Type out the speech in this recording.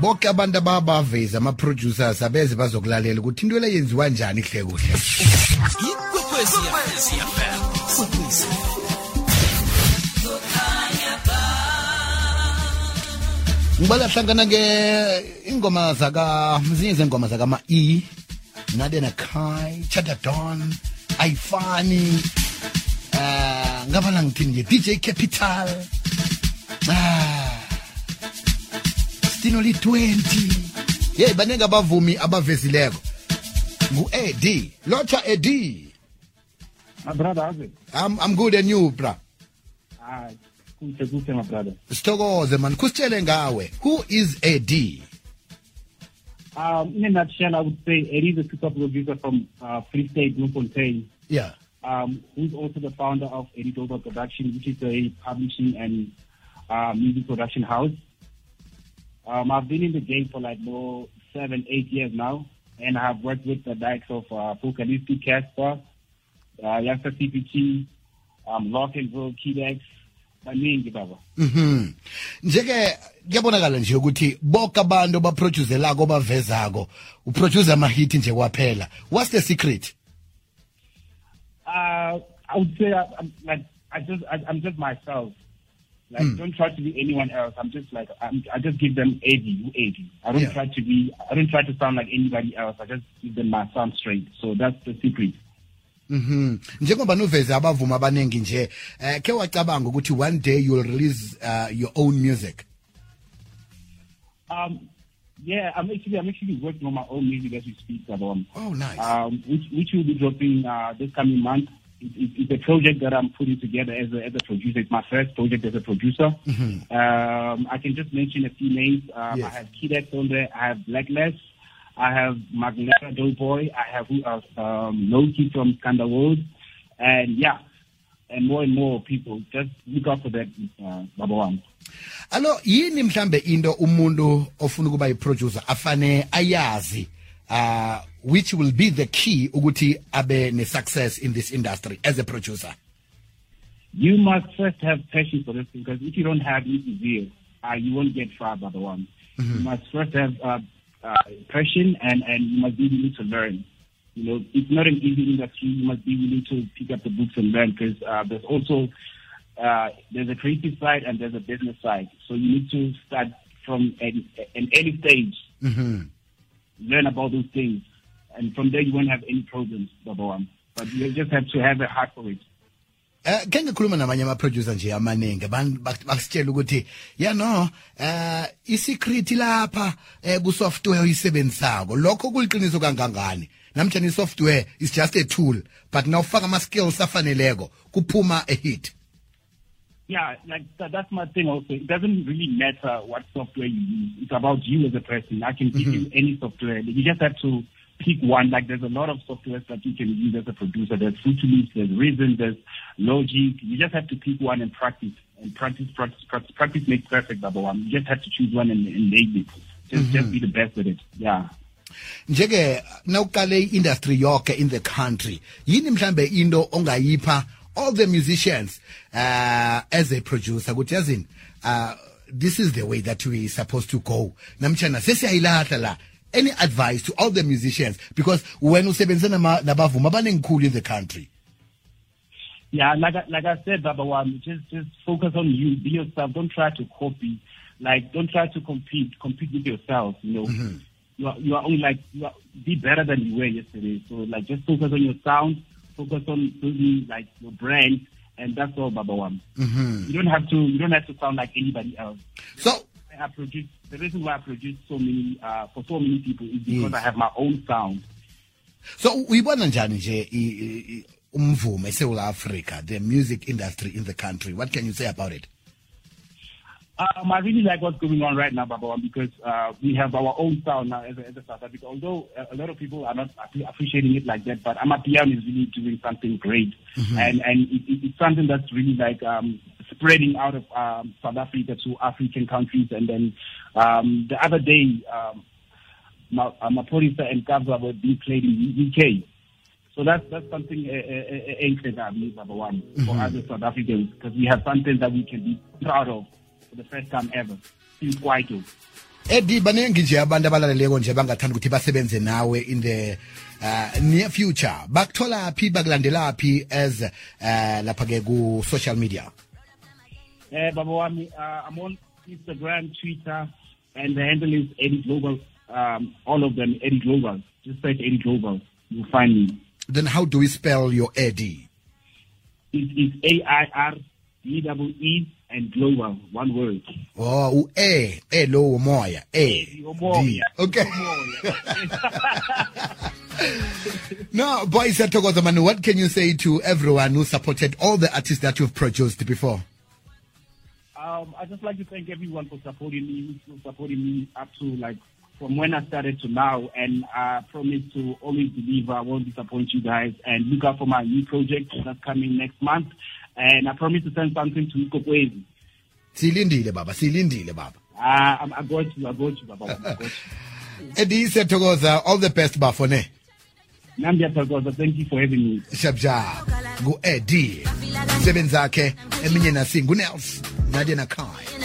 bonke abantu ababaveza ama-producers abeze bazokulalela ukuthi into le yenziwa njani kuhle kuhle. Ikwekwezi fm ukwekwezi ngibala hlangana ke ingoma zaka zinye zengoma zakama-e nade nakai chadadon ayifani uh, ngabala ngithini nje? Dj capital. Ah, stino li-20 yeyi baningi abavumi abavezileko. Ngu-ed lotsha ed My brother, how's it? I'm, I'm good and you bra? Ah, kuhle kuhle my brother. sithokoze man. Kusitshele ngawe. Who is ed Um, in a nutshell, I would say Eddie is a super producer from uh, Free State, Bloemfontein, yeah. Um, who's also the founder of Eddie Dover Production, which is a publishing and uh, music production house. Um, I've been in the game for like more seven, eight years now, and I have worked with the likes of uh, Focalistic, Cassper, uh, Youngsta CPT, um, Lock and Roll, Kidex, baningi baba. Mhm. Njeke kuyabonakala nje ukuthi bonke abantu baproducelako bavezako uproduce ama hit nje kwaphela. What's the secret? Uh, I would say I, I'm like I just I, I'm just myself. Like don't try to be anyone else. I'm just like I'm, I just give them eighty, eighty. I don't Yeah. try to be. I don't try to sound like anybody else. I just give them my sound straight. So that's the secret. Mhm. Njengoba nuveze abavuma abanengi nje, eh ke wacabanga ukuthi one day you'll release uh, your own music. Um, yeah, I'm actually I'm actually working on my own music as we speak. Um, Oh nice. um, which which will be dropping uh, this coming month. It, it, it's a project that I'm putting together as a, as a producer. It's my first project as a producer. Um, I can just mention a few names. Um, Yes. I have Kidex on there. I have Blackless. I have Magneta Doughboy. I have who else? Um, Loki from Scandal World. And yeah, and more and more people. Just look out for that, uh, Baba One. Allo yini mhlambe into umuntu ofuna kuba iproducer afane ayazi uh which will be the key ukuthi abe ne success in this industry as a producer. You must first have passion for this because if you don't have it, uh, you won't get far by the one. You must first have uh, uh, passion and, and you must be willing to learn. You know, it's not an easy industry. You must be willing to pick up the books and learn because uh, there's also uh, there's a creative side and there's a business side. So you need to start from an, an early stage, Mhm. Learn about those things, and from there you won't have any problems. One, but you just have to have a heart for it. Eh ke ngikhuluma namanye ama producer nje amaningi. Abantu bak- basitshela ukuthi ya no eh isecret lapha eh ku software oyisebenzisako. Lokho kuliqiniso kangangani? Namtjana isoftware is just a tool but nawufaka ama skills afaneleko kuphuma a hit Yeah, like that, that's my thing also. It doesn't really matter what software you use. It's about you as a person. I can give you mm-hmm. any software. You just have to pick one. Like there's a lot of softwares that you can use as a producer. There's Loops, there's Reason, there's Logic. You just have to pick one and practice. And practice, practice, practice. Practice makes perfect, number one. You just have to choose one and, and nail it. Just, just mm-hmm. be the best at it. Yeah. njeke nawuqale industry yonke in the country yini mhlambe into ongayipha all the musicians uh as a producer ukuthi yazini uh this is the way that we supposed to go namtjana sesiyayilahla la any advice to all the musicians because when usebenzisa nama- nabavumi abanengikhulu in the country Yeah, like I, like I said, Baba just just focus on you, be yourself. Don't try to copy. Like, don't try to compete. Compete with yourself. You know, you are you are only like you are, be better than you were yesterday. So like, just focus on your sound. Focus on building like your brand, and that's all, Baba One. You don't have to you don't have to sound like anybody else. so I produce the reason why I produce so many uh, for so many people is because I have my own sound. so uyibona njani nje i- i- i- umvumo eSouth Africa the music industry in the country what can you say about it Um, I really like what's going on right now, Babawan, because uh, we have our own sound now as a, as a South Africa. Although uh, a lot of people are not appreciating it like that, but Amapiano is really doing something great, and and it, it, it's something that's really like um, spreading out of um, South Africa to African countries. And then um, the other day, um, uh, Maphorisa and Kabza were being played in the UK. So that's that's something ancient, I believe, number one, for other South Africans, because we have something that we can be proud of for the first time ever in Kwaito. edi baningi nje abantu abalaleleko nje bangathanda ukuthi basebenze nawe in the uh, near future bakuthola phi bakulandela phi as uh, lapha ke ku social media Eh, Baba Wami, uh, I'm on Instagram, Twitter, and the handle is Eddie Global. Um, all of them, Eddie Global. Just search Eddie Global. You'll find me. then how do we spell your eddie It is A I R D double E and Global, one word. oh u e e lo umoya e Umoya. Okay no boy siyathokoza man what can you say to everyone who supported all the artists that you've produced before Um, I just like to thank everyone for supporting me, still supporting me up to like from when I started to now, and I promise to always deliver. I won't disappoint you guys, and look out for my new project that's coming next month. And I promise to send something to Kokwezi. silindile baba silindile baba Uh, I'm- I got you, I got you, Baba. I got you. eddie siyathokoza all the best bafone Nambia Tagoza, thank you for having me. shabjab ngu-eddie msebenzi akhe eminye nasi ngunels nadia nakai in